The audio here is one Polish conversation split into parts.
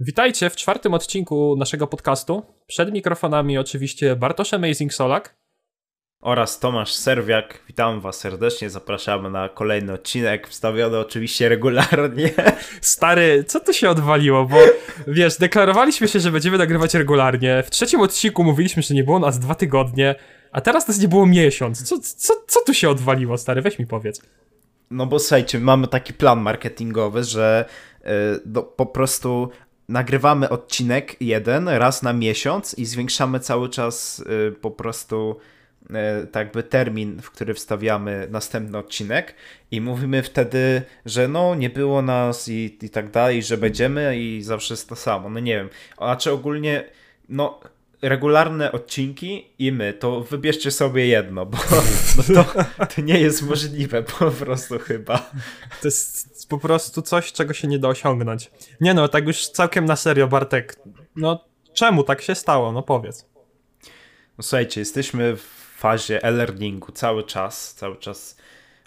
Witajcie w czwartym odcinku naszego podcastu. Przed mikrofonami oczywiście Bartosz Amazing Solak oraz Tomasz Serwiak. Witam Was serdecznie, zapraszamy na kolejny odcinek, wstawiony oczywiście regularnie. Stary, co tu się odwaliło, bo wiesz, deklarowaliśmy się, że będziemy nagrywać regularnie. W trzecim odcinku mówiliśmy, że nie było nas dwa tygodnie, a teraz nas nie było miesiąc. Co, co, co tu się odwaliło, stary? Weź mi powiedz. No bo słuchajcie, mamy taki plan marketingowy, że yy, no, po prostu nagrywamy odcinek jeden raz na miesiąc i zwiększamy cały czas yy, po prostu E, tak jakby termin, w który wstawiamy następny odcinek i mówimy wtedy, że no nie było nas i, i tak dalej, że będziemy i zawsze jest to samo. No nie wiem. Znaczy ogólnie, no regularne odcinki i my, to wybierzcie sobie jedno, bo no to, to nie jest możliwe po prostu chyba. To jest po prostu coś, czego się nie da osiągnąć. Nie no, tak już całkiem na serio, Bartek. No czemu tak się stało? No powiedz. No słuchajcie, jesteśmy w fazie e-learningu cały czas, cały czas.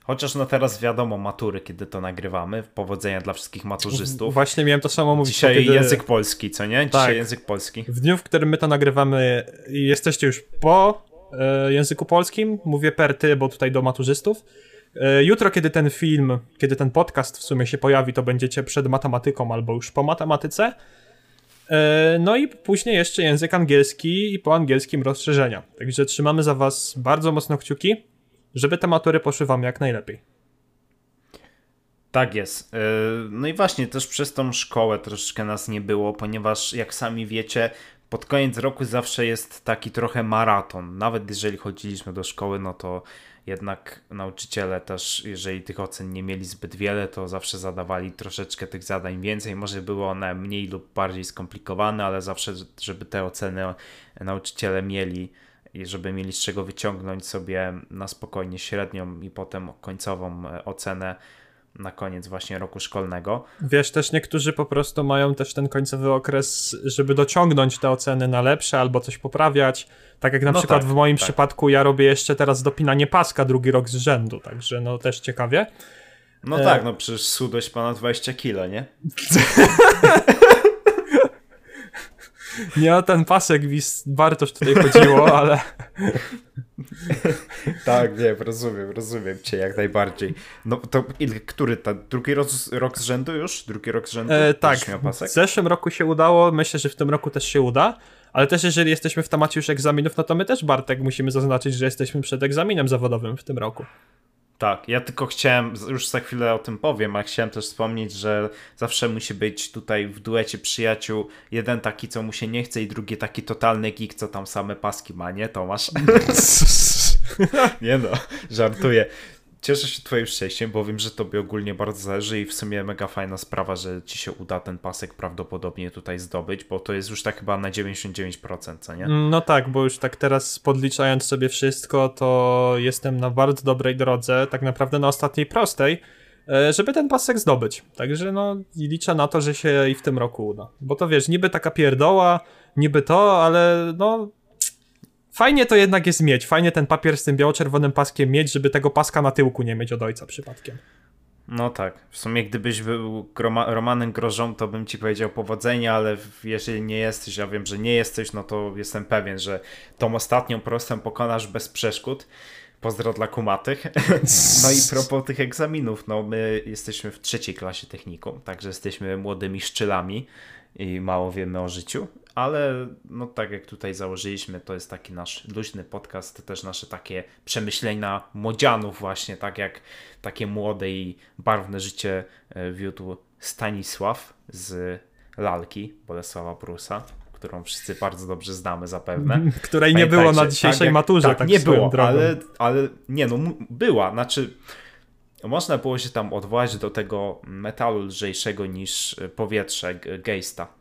Chociaż no teraz wiadomo matury, kiedy to nagrywamy. Powodzenia dla wszystkich maturzystów. Właśnie miałem to samo mówić. Dzisiaj kiedy... język polski, co nie? Dzisiaj tak. język polski. W dniu, w którym my to nagrywamy, jesteście już po e, języku polskim. Mówię per ty, bo tutaj do maturzystów. E, jutro, kiedy ten film, kiedy ten podcast w sumie się pojawi, to będziecie przed matematyką albo już po matematyce. E, no i później jeszcze język angielski i po angielskim rozszerzenia. Także trzymamy za was bardzo mocno kciuki, żeby te matury poszły wam jak najlepiej. Tak jest. E, no i właśnie też przez tą szkołę troszeczkę nas nie było, ponieważ jak sami wiecie, pod koniec roku zawsze jest taki trochę maraton. Nawet jeżeli chodziliśmy do szkoły, no to jednak nauczyciele też, jeżeli tych ocen nie mieli zbyt wiele, to zawsze zadawali troszeczkę tych zadań więcej. Może były one mniej lub bardziej skomplikowane, ale zawsze, żeby te oceny nauczyciele mieli i żeby mieli z czego wyciągnąć sobie na spokojnie średnią i potem końcową e, ocenę na koniec właśnie roku szkolnego. Wiesz, też niektórzy po prostu mają też ten końcowy okres, żeby dociągnąć te oceny na lepsze albo coś poprawiać. Tak jak na no przykład tak, w moim tak. przypadku ja robię jeszcze teraz dopinanie paska drugi rok z rzędu, także no też ciekawie. No e... tak, no przecież schudłeś ponad 20 kilo, nie? Nie o ten pasek mi Bartosz tutaj chodziło, ale... tak, nie, rozumiem, rozumiem cię jak najbardziej. No to ile, który, ta, drugi rok, rok z rzędu już? Drugi rok z rzędu? E, tak, w zeszłym roku się udało, myślę, że w tym roku też się uda, ale też jeżeli jesteśmy w temacie już egzaminów, no to my też, Bartek, musimy zaznaczyć, że jesteśmy przed egzaminem zawodowym w tym roku. Tak, ja tylko chciałem, już za chwilę o tym powiem, a chciałem też wspomnieć, że zawsze musi być tutaj w duecie przyjaciół jeden taki, co mu się nie chce i drugi taki totalny geek, co tam same paski ma, nie Tomasz? nie no, żartuję. Cieszę się twoim szczęściem, bo wiem, że tobie ogólnie bardzo zależy i w sumie mega fajna sprawa, że ci się uda ten pasek prawdopodobnie tutaj zdobyć, bo to jest już tak chyba na 99%, co nie? No tak, bo już tak teraz podliczając sobie wszystko, to jestem na bardzo dobrej drodze, tak naprawdę na ostatniej prostej, e, żeby ten pasek zdobyć. Także no liczę na to, że się i w tym roku uda. Bo to wiesz, niby taka pierdoła, niby to, ale no Fajnie to jednak jest mieć. Fajnie ten papier z tym biało-czerwonym paskiem mieć, żeby tego paska na tyłku nie mieć od ojca przypadkiem. No tak. W sumie gdybyś był Romanem Grożą, to bym ci powiedział powodzenia, ale jeżeli nie jesteś, ja wiem, że nie jesteś, no to jestem pewien, że tą ostatnią prostą pokonasz bez przeszkód. Pozdro dla kumatych. No i propos tych egzaminów, no my jesteśmy w trzeciej klasie technikum, także jesteśmy młodymi szczylami i mało wiemy o życiu, ale no tak jak tutaj założyliśmy, to jest taki nasz luźny podcast, też nasze takie przemyślenia młodzianów właśnie, tak jak takie młode i barwne życie e, wiódł Stanisław z Lalki Bolesława Prusa, którą wszyscy bardzo dobrze znamy zapewne. Której nie było na dzisiejszej tak, maturze, tak, tak nie było, drogą. ale, ale nie no, była, znaczy można było się tam odwołać do tego metalu lżejszego niż powietrze Geista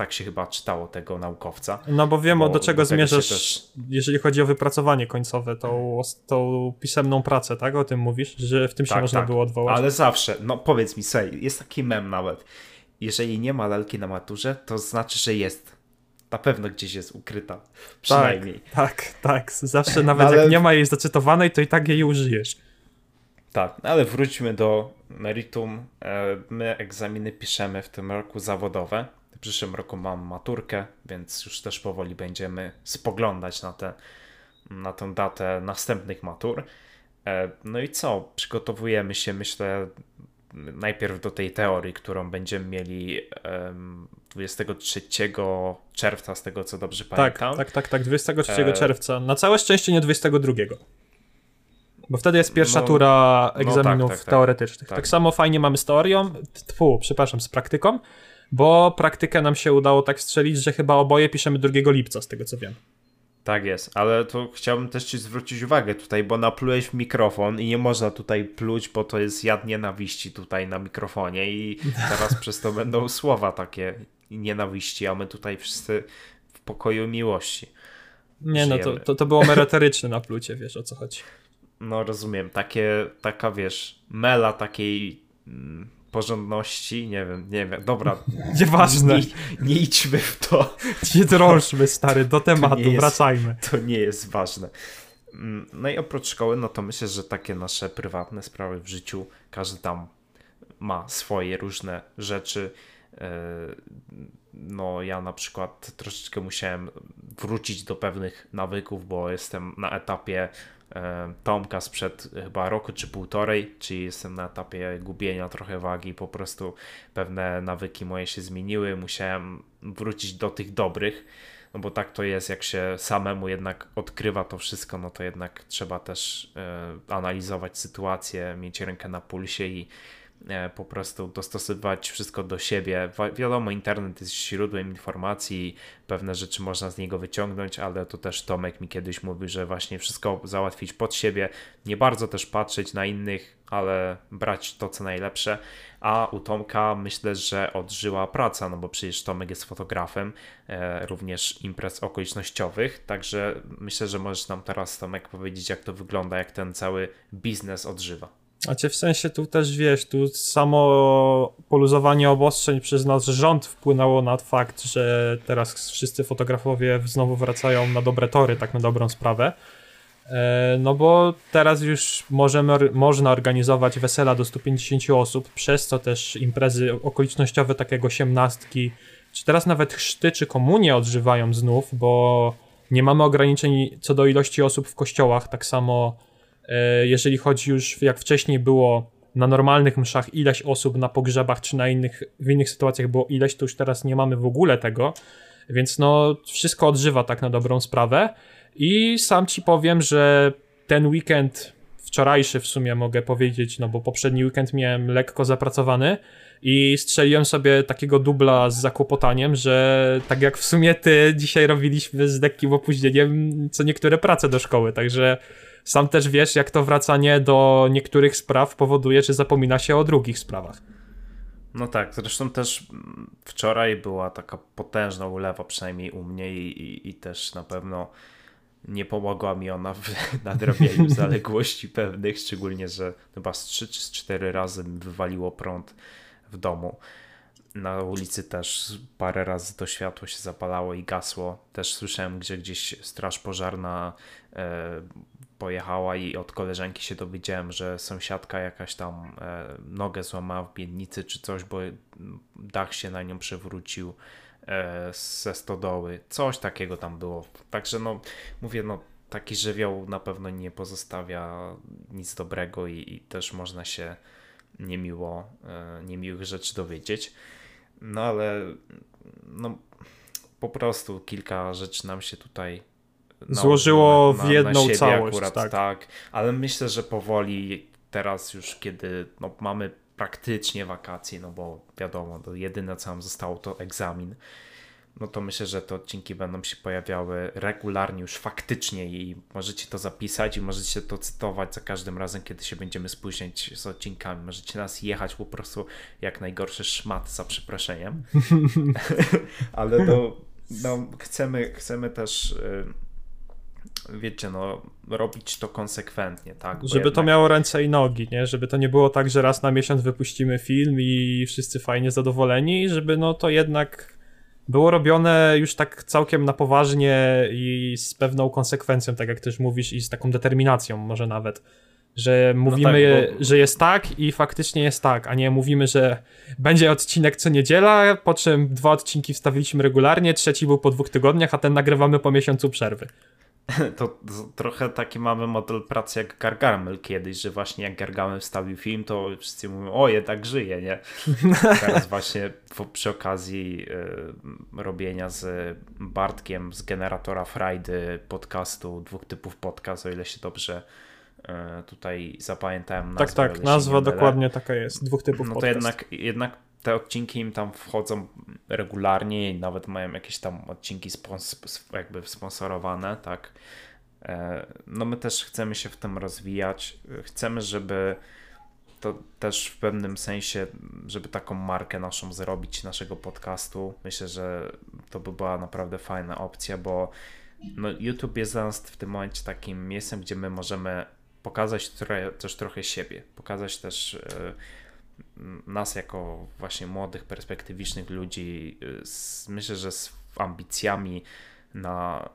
tak się chyba czytało tego naukowca. No bo wiem, bo, do czego do zmierzasz, też... jeżeli chodzi o wypracowanie końcowe, tą, tą pisemną pracę, tak? O tym mówisz, że w tym się tak, można tak. było odwołać. Ale zawsze, no powiedz mi, sej, jest taki mem nawet. Jeżeli nie ma lalki na maturze, to znaczy, że jest. Na pewno gdzieś jest ukryta. Przynajmniej. Tak, tak, tak. Zawsze nawet ale... jak nie ma jej zacytowanej, to i tak jej użyjesz. Tak, ale wróćmy do meritum. E, my egzaminy piszemy w tym roku zawodowe przyszłym roku mam maturkę, więc już też powoli będziemy spoglądać na, te, na tę datę następnych matur. E, no i co? Przygotowujemy się, myślę, najpierw do tej teorii, którą będziemy mieli 23 czerwca, z tego co dobrze tak, pamiętam. Tak, tak, tak, 23 e... czerwca. Na całe szczęście nie 22. Bo wtedy jest pierwsza no, tura egzaminów no tak, tak, tak, teoretycznych. Tak. tak samo fajnie mamy z teorią, tfu, przepraszam, z praktyką, bo praktykę nam się udało tak strzelić, że chyba oboje piszemy 2 lipca, z tego co wiem. Tak jest, ale to chciałbym też ci zwrócić uwagę tutaj, bo naplułeś w mikrofon i nie można tutaj pluć, bo to jest jad nienawiści tutaj na mikrofonie i teraz przez to będą słowa takie nienawiści, a my tutaj wszyscy w pokoju miłości. Nie żyjemy. no, to, to, to było merytoryczne naplucie, wiesz o co chodzi. No rozumiem, takie, taka wiesz, mela takiej mm, porządności, nie wiem, nie wiem, dobra. Nieważne. Nie, nie idźmy w to. Nie drążmy, stary, do tematu, jest, wracajmy. To nie jest ważne. Mm, no i oprócz szkoły, no to myślę, że takie nasze prywatne sprawy w życiu, każdy tam ma swoje różne rzeczy. E, no, ja na przykład troszeczkę musiałem wrócić do pewnych nawyków, bo jestem na etapie Tomka sprzed chyba roku czy półtorej, czyli jestem na etapie gubienia trochę wagi, po prostu pewne nawyki moje się zmieniły, musiałem wrócić do tych dobrych, no bo tak to jest, jak się samemu jednak odkrywa to wszystko, no to jednak trzeba też e, analizować sytuację, mieć rękę na pulsie i E, po prostu dostosowywać wszystko do siebie. Wiadomo, internet jest źródłem informacji, pewne rzeczy można z niego wyciągnąć, ale to też Tomek mi kiedyś mówił, że właśnie wszystko załatwić pod siebie, nie bardzo też patrzeć na innych, ale brać to, co najlepsze. A u Tomka myślę, że odżyła praca, no bo przecież Tomek jest fotografem, e, również imprez okolicznościowych, także myślę, że możesz nam teraz, Tomek, powiedzieć, jak to wygląda, jak ten cały biznes odżywa. A cię w sensie tu też wiesz, tu samo poluzowanie obostrzeń przez nasz rząd wpłynęło na fakt, że teraz wszyscy fotografowie znowu wracają na dobre tory, tak na dobrą sprawę. E, no bo teraz już możemy, można organizować wesela do 150 osób, przez co też imprezy okolicznościowe, takie jak osiemnastki, czy teraz nawet chrzty czy komunie odżywają znów, bo nie mamy ograniczeń co do ilości osób w kościołach, tak samo jeżeli chodzi już, jak wcześniej było na normalnych mszach ileś osób, na pogrzebach czy na innych, w innych sytuacjach było ileś, to już teraz nie mamy w ogóle tego, więc no wszystko odżywa tak na dobrą sprawę. I sam ci powiem, że ten weekend wczorajszy w sumie mogę powiedzieć, no bo poprzedni weekend miałem lekko zapracowany i strzeliłem sobie takiego dubla z zakłopotaniem, że tak jak w sumie ty dzisiaj robiliśmy z lekkim opóźnieniem co niektóre prace do szkoły, także sam też wiesz, jak to wracanie do niektórych spraw powoduje, że zapomina się o drugich sprawach. No tak, zresztą też wczoraj była taka potężna ulewa, przynajmniej u mnie, i, i, i też na pewno nie pomogła mi ona w nadrabianiu zaległości pewnych, szczególnie, że chyba z 3 czy z 4 razy wywaliło prąd w domu. Na ulicy też parę razy to światło się zapalało i gasło. Też słyszałem, gdzie gdzieś straż pożarna e, pojechała i od koleżanki się dowiedziałem, że sąsiadka jakaś tam e, nogę złamała w biednicy czy coś, bo dach się na nią przewrócił e, ze stodoły. Coś takiego tam było. Także no, mówię, no taki żywioł na pewno nie pozostawia nic dobrego i, i też można się niemiło, e, niemiłych rzeczy dowiedzieć. No ale no, po prostu kilka rzeczy nam się tutaj złożyło na, w jedną na całość. Akurat, tak. tak, ale myślę, że powoli teraz już, kiedy no, mamy praktycznie wakacje, no bo wiadomo, to jedyne co nam zostało to egzamin, no to myślę, że te odcinki będą się pojawiały regularnie już faktycznie i możecie to zapisać i możecie to cytować za każdym razem, kiedy się będziemy spóźniać z odcinkami. Możecie nas jechać po prostu jak najgorszy szmat za przeproszeniem. Ale no, no, chcemy, chcemy też y, wiecie, no, robić to konsekwentnie, tak? Bo Żeby jednak... to miało ręce i nogi, nie? Żeby to nie było tak, że raz na miesiąc wypuścimy film i wszyscy fajnie zadowoleni, żeby no to jednak było robione już tak całkiem na poważnie i z pewną konsekwencją, tak jak też mówisz, i z taką determinacją może nawet. Że mówimy, no tak, bo... że jest tak i faktycznie jest tak, a nie mówimy, że będzie odcinek co niedziela, po czym dwa odcinki wstawiliśmy regularnie, trzeci był po dwóch tygodniach, a ten nagrywamy po miesiącu przerwy. To, to, trochę taki mamy model pracy jak Gargamel kiedyś, że właśnie jak Gargamel wstawił film, to wszyscy mówią, o jednak żyje, nie? Teraz właśnie przy okazji y, robienia z Bartkiem z generatora Friday podcastu, dwóch typów podcast, o ile się dobrze y, tutaj zapamiętałem nazwę. Tak, tak, nazwa dokładnie taka jest, dwóch typów no podcast. No to jednak, jednak te odcinki im tam wchodzą regularnie i nawet mają jakieś tam odcinki spons jakby sponsorowane, tak. E, no my też chcemy się w tym rozwijać. Chcemy, żeby to też w pewnym sensie, żeby taką markę naszą zrobić, naszego podcastu. Myślę, że to by była naprawdę fajna opcja, bo no, YouTube jest dla nas w tym momencie takim miejscem, gdzie my możemy pokazać trochę, też trochę siebie, pokazać też e, nas jako właśnie młodych, perspektywicznych ludzi, y, myślę, że z ambicjami na,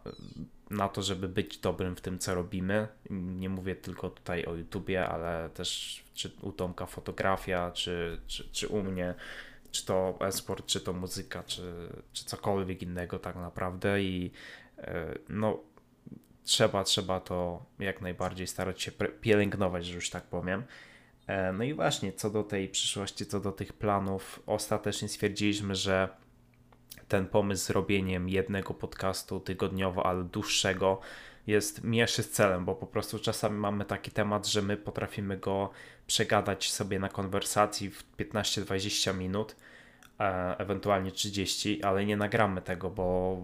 na to, żeby być dobrym w tym, co robimy. Nie mówię tylko tutaj o YouTubie, ale też czy u Tomka fotografia, czy, czy, czy u mnie, czy to esport, czy to muzyka, czy, czy cokolwiek innego tak naprawdę i e, no trzeba, trzeba to jak najbardziej starać się pielęgnować, że już tak powiem. E, no i właśnie, co do tej przyszłości, co do tych planów, ostatecznie stwierdziliśmy, że ten pomysł z robieniem jednego podcastu tygodniowo, ale dłuższego jest mieszy z celem, bo po prostu czasami mamy taki temat, że my potrafimy go przegadać sobie na konwersacji w 15-20 minut, ewentualnie 30, ale nie nagramy tego, bo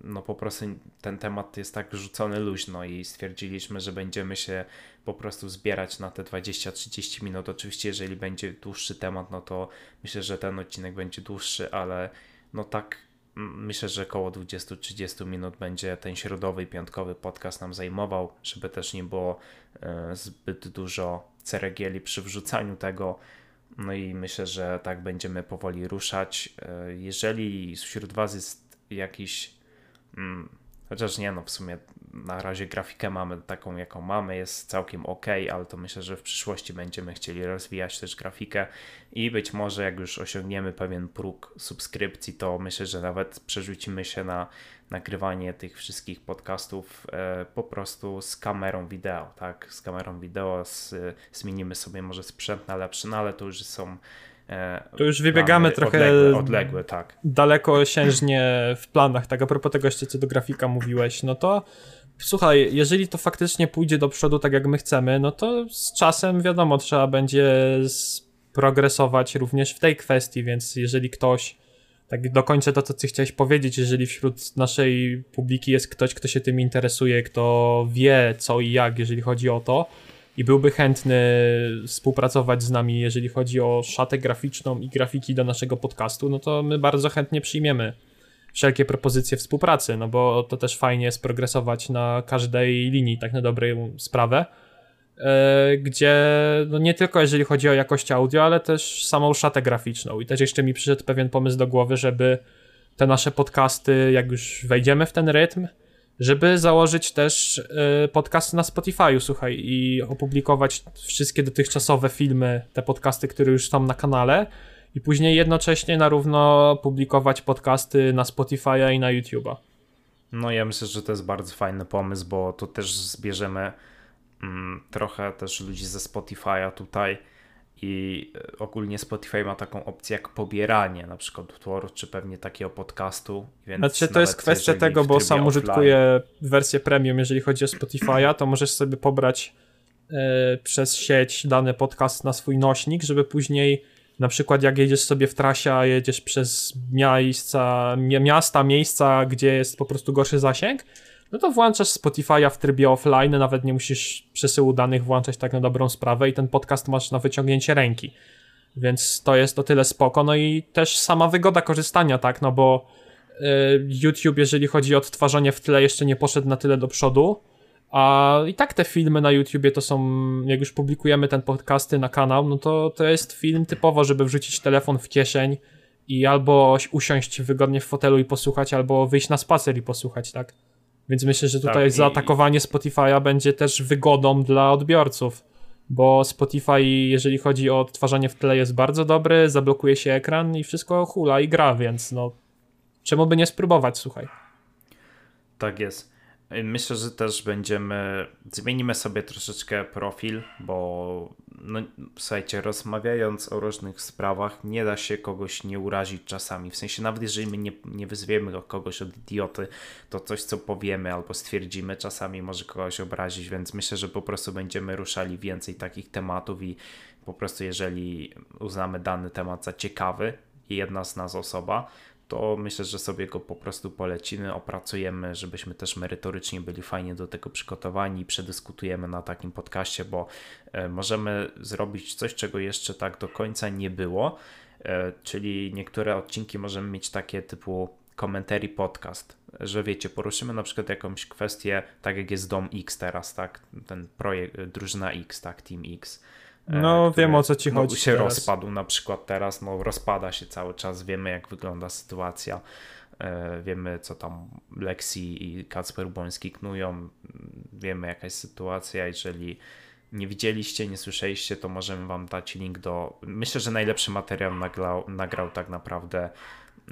no po prostu ten temat jest tak rzucony luźno i stwierdziliśmy, że będziemy się po prostu zbierać na te 20-30 minut. Oczywiście, jeżeli będzie dłuższy temat, no to myślę, że ten odcinek będzie dłuższy, ale no tak myślę, że około 20-30 minut będzie ten środowy piątkowy podcast nam zajmował, żeby też nie było e, zbyt dużo ceregieli przy wrzucaniu tego. No i myślę, że tak będziemy powoli ruszać. E, jeżeli wśród Was jest jakiś, hmm, chociaż nie no, w sumie na razie grafikę mamy taką, jaką mamy, jest całkiem ok, ale to myślę, że w przyszłości będziemy chcieli rozwijać też grafikę i być może jak już osiągniemy pewien próg subskrypcji, to myślę, że nawet przerzucimy się na nagrywanie tych wszystkich podcastów e, po prostu z kamerą wideo, tak, z kamerą wideo, z, zmienimy sobie może sprzęt na lepszy, no ale to już są e, to już wybiegamy trochę odległe, odległe, tak. dalekosiężnie w planach, tak a propos tego jeszcze co do grafika mówiłeś, no to słuchaj, jeżeli to faktycznie pójdzie do przodu tak jak my chcemy, no to z czasem wiadomo, trzeba będzie progresować również w tej kwestii, więc jeżeli ktoś tak dokończę to, co ty chciałeś powiedzieć, jeżeli wśród naszej publiki jest ktoś, kto się tym interesuje, kto wie co i jak, jeżeli chodzi o to i byłby chętny współpracować z nami, jeżeli chodzi o szatę graficzną i grafiki do naszego podcastu, no to my bardzo chętnie przyjmiemy wszelkie propozycje współpracy, no bo to też fajnie jest progresować na każdej linii, tak na dobrą sprawę. E, gdzie no nie tylko jeżeli chodzi o jakość audio, ale też samą szatę graficzną. I też jeszcze mi przyszedł pewien pomysł do głowy, żeby te nasze podcasty, jak już wejdziemy w ten rytm, żeby założyć też e, podcasty na Spotify'u, słuchaj, i opublikować wszystkie dotychczasowe filmy, te podcasty, które już są na kanale, i później jednocześnie na równo publikować podcasty na Spotify'a i na YouTube'a. No ja myślę, że to jest bardzo fajny pomysł, bo tu też zbierzemy trochę też ludzi ze Spotify'a tutaj i e, ogólnie Spotify ma taką opcję jak pobieranie na przykład utworu, czy pewnie takiego podcastu. Więc znaczy to jest kwestia tego, bo sam offline... użytkuję wersję premium, jeżeli chodzi o Spotify'a, to możesz sobie pobrać e, przez sieć dany podcast na swój nośnik, żeby później na przykład jak jedziesz sobie w trasie, a jedziesz przez miejsca, miasta, miejsca, gdzie jest po prostu gorszy zasięg, no to włączasz Spotify'a w trybie offline, nawet nie musisz przesyłu danych włączać tak na dobrą sprawę i ten podcast masz na wyciągnięcie ręki. Więc to jest o tyle spoko, no i też sama wygoda korzystania, tak, no bo y, YouTube, jeżeli chodzi o odtwarzanie w tle, jeszcze nie poszedł na tyle do przodu, a i tak te filmy na YouTubie to są, jak już publikujemy ten podcasty na kanał, no to to jest film typowo, żeby wrzucić telefon w kieszeń i albo usiąść wygodnie w fotelu i posłuchać, albo wyjść na spacer i posłuchać, tak? Więc myślę, że tutaj tak, zaatakowanie i... Spotify'a będzie też wygodą dla odbiorców. bo Spotify, jeżeli chodzi o odtwarzanie w tle, jest bardzo dobry, zablokuje się ekran i wszystko hula i gra, więc no czemu by nie spróbować, słuchaj. Tak jest. Myślę, że też będziemy, zmienimy sobie troszeczkę profil, bo no, słuchajcie, rozmawiając o różnych sprawach, nie da się kogoś nie urazić czasami. W sensie, nawet jeżeli my nie, nie wyzwiemy kogoś od idioty, to coś, co powiemy albo stwierdzimy, czasami może kogoś obrazić, więc myślę, że po prostu będziemy ruszali więcej takich tematów i po prostu, jeżeli uznamy dany temat za ciekawy jedna z nas osoba, to myślę, że sobie go po prostu polecimy, opracujemy, żebyśmy też merytorycznie byli fajnie do tego przygotowani przedyskutujemy na takim podcaście, bo e, możemy zrobić coś, czego jeszcze tak do końca nie było, e, czyli niektóre odcinki możemy mieć takie typu commentary podcast, że wiecie, poruszymy na przykład jakąś kwestię, tak jak jest Dom X teraz, tak, ten projekt, drużyna X, tak, Team X, E, no, wiem o co ci no, chodzi. się teraz. rozpadł na przykład teraz, no rozpada się cały czas, wiemy jak wygląda sytuacja, e, wiemy co tam Lexi i Kacper Błoński knują, wiemy jaka jest sytuacja, jeżeli nie widzieliście, nie słyszeliście, to możemy wam dać link do, myślę, że najlepszy materiał nagrał, nagrał tak naprawdę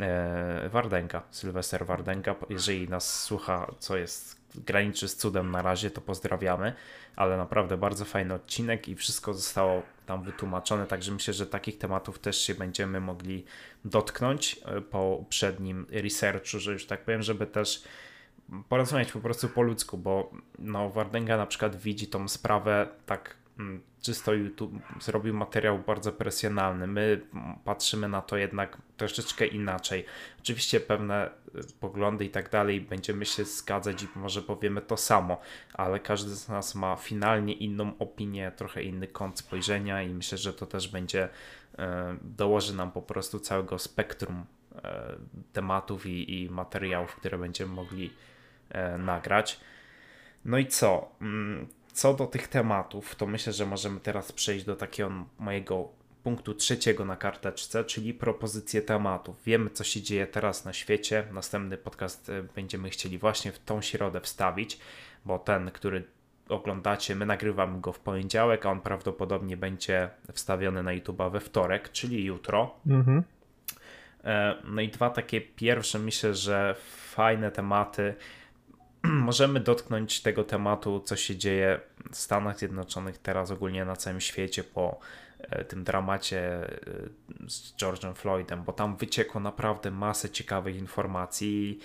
e, Wardenga, Sylwester Wardenga, jeżeli nas słucha, co jest graniczy z cudem na razie, to pozdrawiamy, ale naprawdę bardzo fajny odcinek i wszystko zostało tam wytłumaczone, także myślę, że takich tematów też się będziemy mogli dotknąć e, po przednim researchu, że już tak powiem, żeby też porozmawiać po prostu po ludzku, bo no Wardenga na przykład widzi tą sprawę tak czysto YouTube zrobił materiał bardzo presjonalny. My patrzymy na to jednak troszeczkę inaczej. Oczywiście pewne y, poglądy i tak dalej będziemy się zgadzać i może powiemy to samo, ale każdy z nas ma finalnie inną opinię, trochę inny kąt spojrzenia i myślę, że to też będzie y, dołoży nam po prostu całego spektrum y, tematów i, i materiałów, które będziemy mogli nagrać. No i co? Co do tych tematów, to myślę, że możemy teraz przejść do takiego mojego punktu trzeciego na karteczce, czyli propozycje tematów. Wiemy, co się dzieje teraz na świecie. Następny podcast e, będziemy chcieli właśnie w tą środę wstawić, bo ten, który oglądacie, my nagrywamy go w poniedziałek, a on prawdopodobnie będzie wstawiony na YouTube we wtorek, czyli jutro. Mhm. E, no i dwa takie pierwsze, myślę, że fajne tematy możemy dotknąć tego tematu, co się dzieje w Stanach Zjednoczonych teraz, ogólnie na całym świecie po e, tym dramacie e, z George'em Floydem, bo tam wyciekło naprawdę masę ciekawych informacji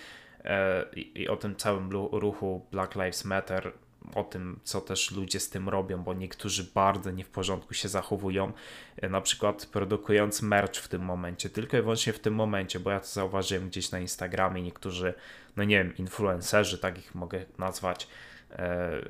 e, i, i o tym całym ruchu Black Lives Matter o tym, co też ludzie z tym robią, bo niektórzy bardzo nie w porządku się zachowują, e, na przykład produkując merch w tym momencie, tylko i wyłącznie w tym momencie, bo ja to zauważyłem gdzieś na Instagramie, niektórzy, no nie wiem, influencerzy, tak ich mogę nazwać, e,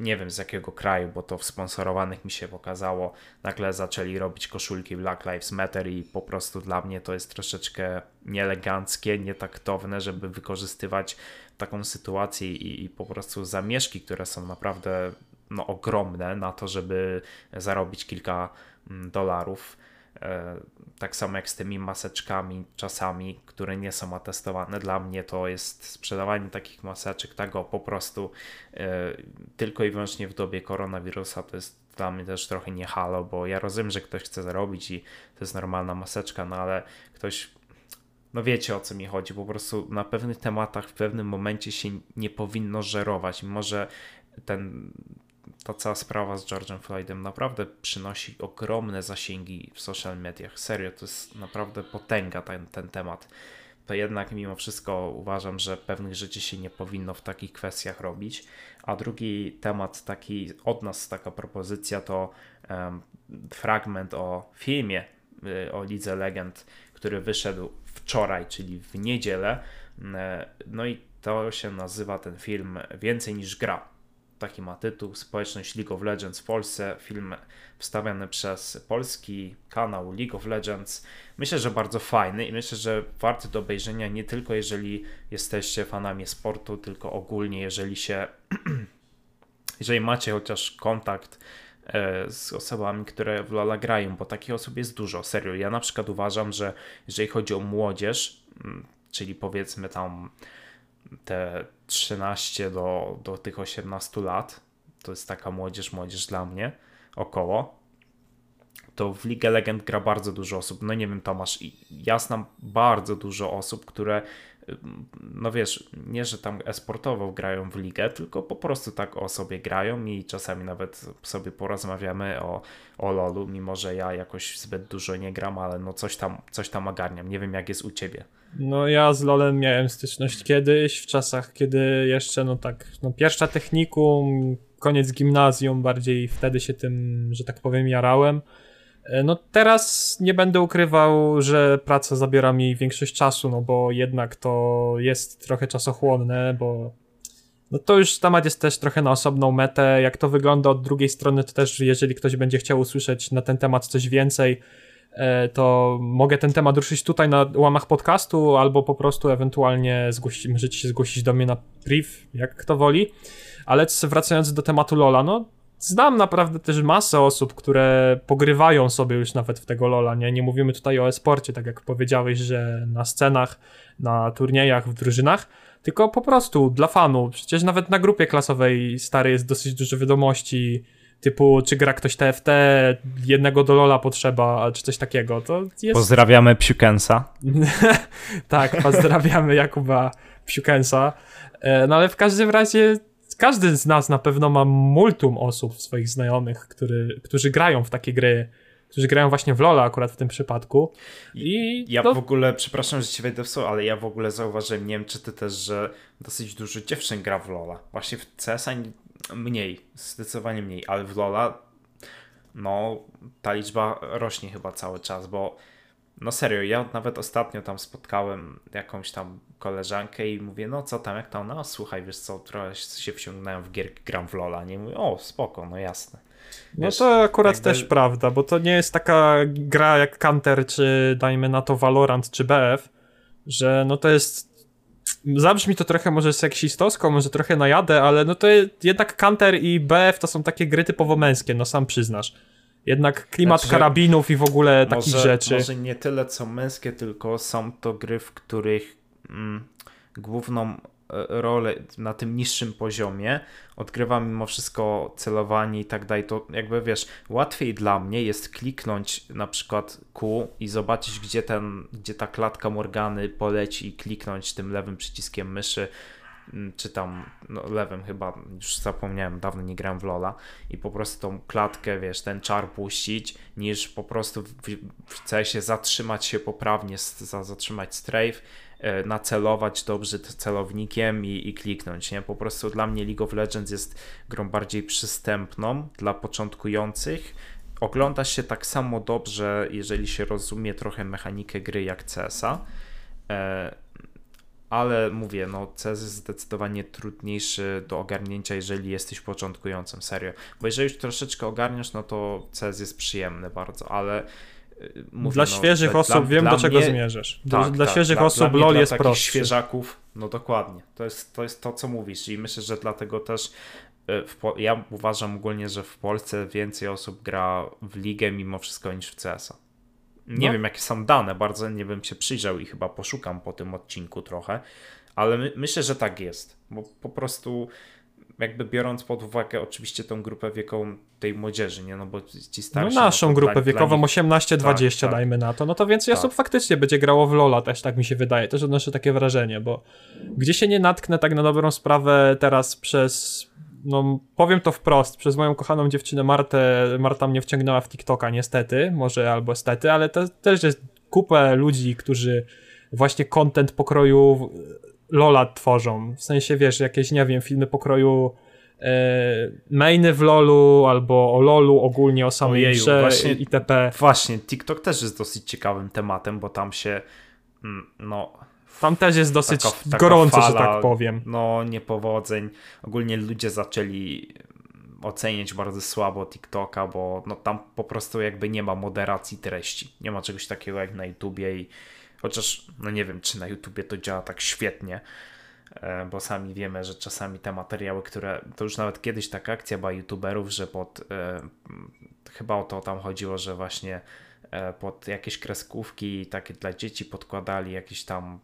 nie wiem z jakiego kraju, bo to w sponsorowanych mi się pokazało, nagle zaczęli robić koszulki Black Lives Matter i po prostu dla mnie to jest troszeczkę nieeleganckie, nietaktowne, żeby wykorzystywać taką sytuację i, i po prostu zamieszki, które są naprawdę no, ogromne na to, żeby zarobić kilka mm, dolarów. E, tak samo jak z tymi maseczkami czasami, które nie są atestowane. Dla mnie to jest sprzedawanie takich maseczek, tego po prostu e, tylko i wyłącznie w dobie koronawirusa to jest dla mnie też trochę nie halo, bo ja rozumiem, że ktoś chce zarobić i to jest normalna maseczka, no ale ktoś no wiecie o co mi chodzi, po prostu na pewnych tematach w pewnym momencie się nie powinno żerować, mimo że ten, ta cała sprawa z George'em Floydem naprawdę przynosi ogromne zasięgi w social mediach. Serio, to jest naprawdę potęga ten, ten temat. To jednak mimo wszystko uważam, że pewnych rzeczy się nie powinno w takich kwestiach robić. A drugi temat, taki od nas taka propozycja, to um, fragment o filmie y, o Lidze Legend, który wyszedł wczoraj, czyli w niedzielę. E, no i to się nazywa ten film Więcej niż gra. Taki ma tytuł. Społeczność League of Legends w Polsce. Film wstawiany przez polski kanał League of Legends. Myślę, że bardzo fajny i myślę, że warty do obejrzenia nie tylko jeżeli jesteście fanami sportu, tylko ogólnie jeżeli się jeżeli macie chociaż kontakt z osobami, które w Lola grają, bo takich osób jest dużo, serio. Ja na przykład uważam, że jeżeli chodzi o młodzież, czyli powiedzmy tam te 13 do, do tych 18 lat, to jest taka młodzież, młodzież dla mnie, około, to w League Legend gra bardzo dużo osób. No nie wiem, Tomasz, ja znam bardzo dużo osób, które no wiesz, nie, że tam esportowo grają w ligę, tylko po prostu tak o sobie grają i czasami nawet sobie porozmawiamy o, o LoLu, mimo że ja jakoś zbyt dużo nie gram, ale no coś tam, coś tam ogarniam. Nie wiem, jak jest u ciebie. No ja z LoLem miałem styczność kiedyś, w czasach, kiedy jeszcze, no tak, no pierwsza technikum, koniec gimnazjum, bardziej wtedy się tym, że tak powiem, jarałem. E, no teraz nie będę ukrywał, że praca zabiera mi większość czasu, no bo jednak to jest trochę czasochłonne, bo no to już temat jest też trochę na osobną metę. Jak to wygląda od drugiej strony, to też jeżeli ktoś będzie chciał usłyszeć na ten temat coś więcej, e, to mogę ten temat ruszyć tutaj na łamach podcastu, albo po prostu ewentualnie możecie się zgłosić do mnie na priv, jak kto woli. Ale wracając do tematu Lola, no znam naprawdę też masę osób, które pogrywają sobie już nawet w tego Lola, nie? Nie mówimy tutaj o e-sporcie, tak jak powiedziałeś, że na scenach, na turniejach, w drużynach, tylko po prostu dla fanu. Przecież nawet na grupie klasowej stary jest dosyć dużo wiadomości typu, czy gra ktoś TFT, jednego do Lola potrzeba, czy coś takiego. To jest... Pozdrawiamy Psiukensa. tak, pozdrawiamy Jakuba Psiukensa. E, no ale w każdym razie każdy z nas na pewno ma multum osób swoich znajomych, który, którzy grają w takie gry, którzy grają właśnie w LoL'a akurat w tym przypadku. I ja to... w ogóle, przepraszam, że ci wejdę w słowo, ale ja w ogóle zauważyłem, nie wiem czy ty też, że dosyć dużo dziewczyn gra w LoL'a. Właśnie w CS-a mniej, zdecydowanie mniej, ale w LoL'a no ta liczba rośnie chyba cały czas, bo no serio, ja nawet ostatnio tam spotkałem jakąś tam koleżankę i mówię, no co tam, jak tam, no słuchaj, wiesz co, trochę się wciągnąłem w gierki, gram w Lola, nie? Mówię, o spoko, no jasne. No wiesz, to akurat jakby... też prawda, bo to nie jest taka gra jak Counter, czy dajmy na to Valorant, czy BF, że no to jest zabrzmi to trochę może seksistowsko, może trochę najadę, ale no to jednak Counter i BF to są takie gry typowo męskie, no sam przyznasz. Jednak klimat znaczy, karabinów i w ogóle może, takich rzeczy. Może nie tyle co męskie, tylko są to gry, w których mm, główną e, rolę na tym niższym poziomie odgrywa mimo wszystko celowanie i tak dalej, to jakby wiesz, łatwiej dla mnie jest kliknąć na przykład Q i zobaczyć gdzie ten, gdzie ta klatka Morgany poleci i kliknąć tym lewym przyciskiem myszy czy tam no, lewym chyba, już zapomniałem, dawno nie grałem w Lola i po prostu tą klatkę, wiesz, ten czar puścić, niż po prostu w, w CS-ie zatrzymać się poprawnie, za, zatrzymać strafe, e, nacelować dobrze celownikiem i, i kliknąć, nie? Po prostu dla mnie League of Legends jest grą bardziej przystępną dla początkujących, ogląda się tak samo dobrze, jeżeli się rozumie trochę mechanikę gry jak CS-a, e, ale mówię, no CS jest zdecydowanie trudniejszy do ogarnięcia, jeżeli jesteś początkującym, serio. Bo jeżeli już troszeczkę ogarniasz, no to CS jest przyjemny bardzo, ale y, Mówię, dla no, świeżych osób dla, wiem, dla do czego mnie... zmierzasz. Tak, dla tak, świeżych dla, osób dla LOL jest prostszy. świeżaków, no dokładnie. To jest, to jest to, co mówisz i myślę, że dlatego też y, ja uważam ogólnie, że w Polsce więcej osób gra w ligę mimo wszystko niż w CS-a. Nie no. wiem, jakie są dane, bardzo nie bym się przyjrzał i chyba poszukam po tym odcinku trochę, ale my, myślę, że tak jest, bo po prostu jakby biorąc pod uwagę oczywiście tą grupę wiekową tej młodzieży, nie? No bo ci starsi... No naszą no grupę dla, wiekową, nich... 18-20 tak, dajmy tak. na to, no to więcej tak. osób faktycznie będzie grało w Lola też, tak mi się wydaje, też odnoszę takie wrażenie, bo gdzie się nie natknę tak na dobrą sprawę teraz przez no powiem to wprost, przez moją kochaną dziewczynę Martę, Marta mnie wciągnęła w TikToka niestety, może albo stety, ale to też jest kupę ludzi, którzy właśnie content pokroju Lola tworzą. W sensie, wiesz, jakieś, nie wiem, filmy pokroju e, mainy w LoLu, albo o LoLu ogólnie, o samej Ojeju, grze właśnie, itp. Właśnie, TikTok też jest dosyć ciekawym tematem, bo tam się mm, no tam też jest dosyć taka, taka gorąco, fala, że tak powiem. No, niepowodzeń. Ogólnie ludzie zaczęli oceniać bardzo słabo TikToka, bo no, tam po prostu jakby nie ma moderacji treści. Nie ma czegoś takiego jak na YouTubie i chociaż no nie wiem, czy na YouTubie to działa tak świetnie, e, bo sami wiemy, że czasami te materiały, które to już nawet kiedyś taka akcja była YouTuberów, że pod e, chyba o to tam chodziło, że właśnie pod jakieś kreskówki takie dla dzieci podkładali jakieś tam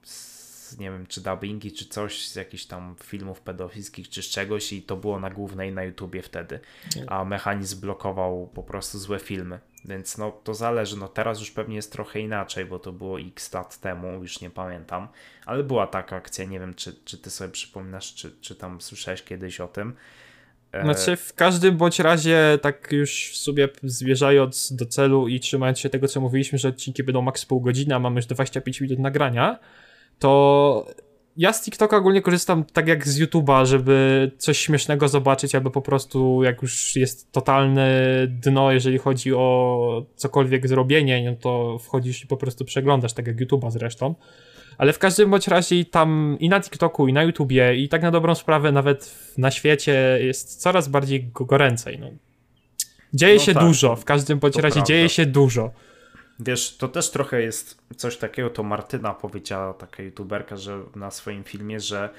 nie wiem, czy dubbingi, czy coś z jakichś tam filmów pedofilskich, czy z czegoś i to było na głównej na YouTubie wtedy, a mechanizm blokował po prostu złe filmy. Więc no to zależy, no teraz już pewnie jest trochę inaczej, bo to było x lat temu, już nie pamiętam, ale była taka akcja, nie wiem czy, czy ty sobie przypominasz, czy, czy tam słyszałeś kiedyś o tym. E, znaczy w każdym bądź razie tak już w sobie zmierzając do celu i trzymając się tego co mówiliśmy, że odcinki będą maks pół godziny, a mamy już 25 minut nagrania, to ja z TikToka ogólnie korzystam tak jak z YouTube'a, żeby coś śmiesznego zobaczyć, albo po prostu jak już jest totalne dno, jeżeli chodzi o cokolwiek zrobienie, no to wchodzisz i po prostu przeglądasz, tak jak YouTube'a zresztą. Ale w każdym bądź razie tam i na TikToku, i na YouTubie, i tak na dobrą sprawę nawet na świecie jest coraz bardziej goręcej. No. Dzieje no się tak, dużo, w każdym bądź razie prawda. dzieje się dużo. Wiesz, to też trochę jest coś takiego, to Martyna powiedziała, taka youtuberka, że na swoim filmie, że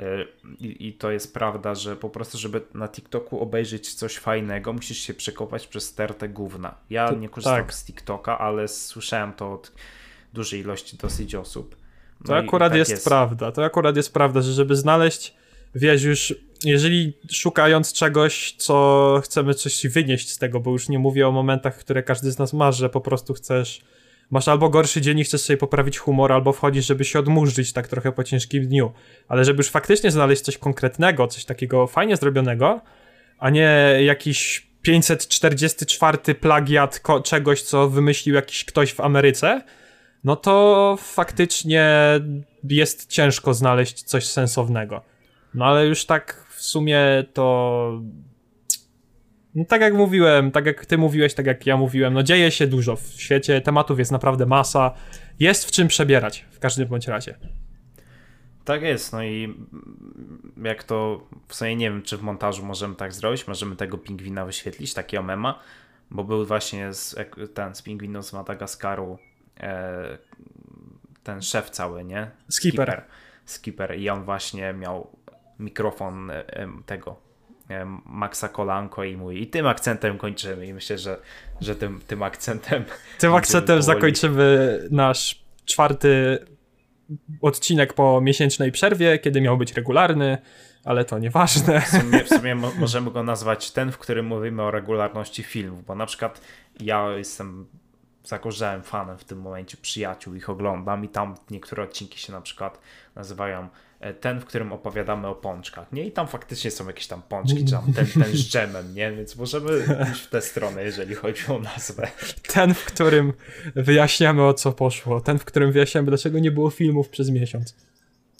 e, i, I, to jest prawda, że po prostu, żeby na TikToku obejrzeć coś fajnego, musisz się przekopać przez stertę gówna. Ja to, nie korzystam tak. z TikToka, ale słyszałem to od dużej ilości dosyć osób. No to akurat tak jest, jest, prawda. To akurat jest prawda, że żeby znaleźć, wiesz, już jeżeli szukając czegoś, co chcemy coś wynieść z tego, bo już nie mówię o momentach, które każdy z nas ma, że po prostu chcesz, masz albo gorszy dzień i chcesz sobie poprawić humor, albo wchodzisz, żeby się odmurzyć tak trochę po ciężkim dniu. Ale żeby już faktycznie znaleźć coś konkretnego, coś takiego fajnie zrobionego, a nie jakiś 544 plagiat czegoś, co wymyślił jakiś ktoś w Ameryce, no to faktycznie jest ciężko znaleźć coś sensownego. No ale już tak w sumie to. No, tak jak mówiłem, tak jak ty mówiłeś, tak jak ja mówiłem, no dzieje się dużo w świecie, tematów jest naprawdę masa, jest w czym przebierać w każdym bądź razie. Tak jest, no i jak to w sumie nie wiem, czy w montażu możemy tak zrobić, możemy tego pingwina wyświetlić, takiego mema, bo był właśnie z, ten z pingwinów z Madagaskaru ten szef cały, nie? Skipper. Skipper. Skipper i on właśnie miał mikrofon e, tego Maxa Kolanko i mówi i tym akcentem kończymy i myślę, że, że tym, tym akcentem tym akcentem zakończymy nasz czwarty odcinek po miesięcznej przerwie, kiedy miał być regularny, ale to nieważne. W sumie, w sumie możemy go nazwać ten, w którym mówimy o regularności filmów, bo na przykład ja jestem zakorzałem fanem w tym momencie przyjaciół, ich oglądam i tam niektóre odcinki się na przykład nazywają e, ten, w którym opowiadamy o pączkach, nie? I tam faktycznie są jakieś tam pączki, czy tam ten, ten z dżemem, nie? Więc możemy iść w tę stronę, jeżeli chodzi o nazwę. Ten, w którym wyjaśniamy o co poszło, ten, w którym wyjaśniamy, dlaczego nie było filmów przez miesiąc.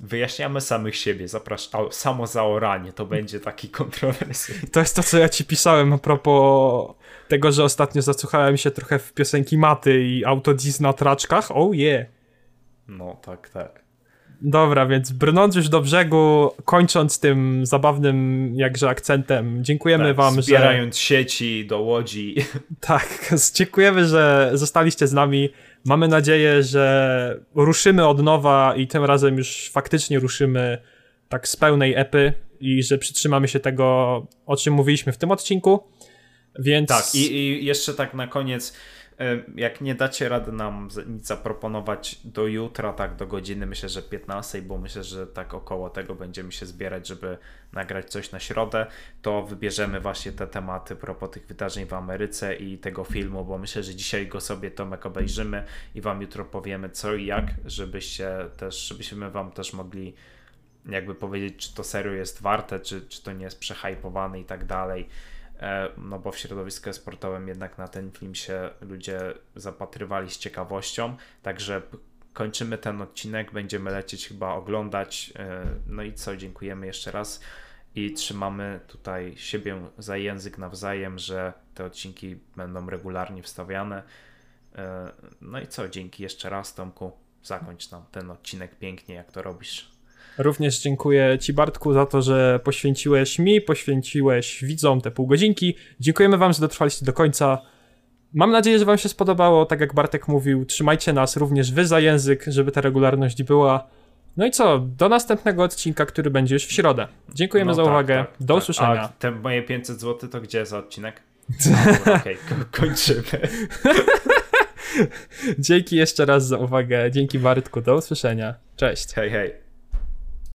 Wyjaśniamy samych siebie, zapraszam, samo zaoranie, to będzie taki kontrowersyjny. To jest to, co ja ci pisałem a propos tego, że ostatnio zasłuchałem się trochę w piosenki Maty i autodiz na traczkach. Oh yeah. No, tak, tak. Dobra, więc brnąc już do brzegu, kończąc tym zabawnym jakże akcentem, dziękujemy tak, wam, zbierając że... Zbierając sieci do łodzi. Tak, dziękujemy, że zostaliście z nami. Mamy nadzieję, że ruszymy od nowa i tym razem już faktycznie ruszymy tak z pełnej epy i że przytrzymamy się tego, o czym mówiliśmy w tym odcinku. Więc... Tak, i, i jeszcze tak na koniec, e, jak nie dacie rady nam nic zaproponować do jutra, tak do godziny, myślę, że 15, bo myślę, że tak około tego będziemy się zbierać, żeby nagrać coś na środę, to wybierzemy właśnie te tematy propos tych wydarzeń w Ameryce i tego filmu, bo myślę, że dzisiaj go sobie Tomek obejrzymy i wam jutro powiemy co i jak, żebyście też, żebyśmy wam też mogli jakby powiedzieć, czy to serio jest warte, czy, czy to nie jest przehajpowane i tak dalej. E, no bo w środowisku sportowym jednak na ten film się ludzie zapatrywali z ciekawością, także kończymy ten odcinek, będziemy lecieć chyba oglądać, e, no i co, dziękujemy jeszcze raz i trzymamy tutaj siebie za język nawzajem, że te odcinki będą regularnie wstawiane. E, no i co, dzięki jeszcze raz Tomku, zakończ nam ten odcinek pięknie, jak to robisz. Również dziękuję Ci, Bartku, za to, że poświęciłeś mi, poświęciłeś widzom te pół godzinki. Dziękujemy Wam, że dotrwaliście do końca. Mam nadzieję, że Wam się spodobało. Tak jak Bartek mówił, trzymajcie nas również Wy za język, żeby ta regularność była. No i co? Do następnego odcinka, który będzie już w środę. Dziękujemy no za tak, uwagę. Tak, do tak. usłyszenia. A te moje 500 zł to gdzie za odcinek? Okej, okay, kończymy. Dzięki jeszcze raz za uwagę. Dzięki Bartku. Do usłyszenia. Cześć. Hej, hej.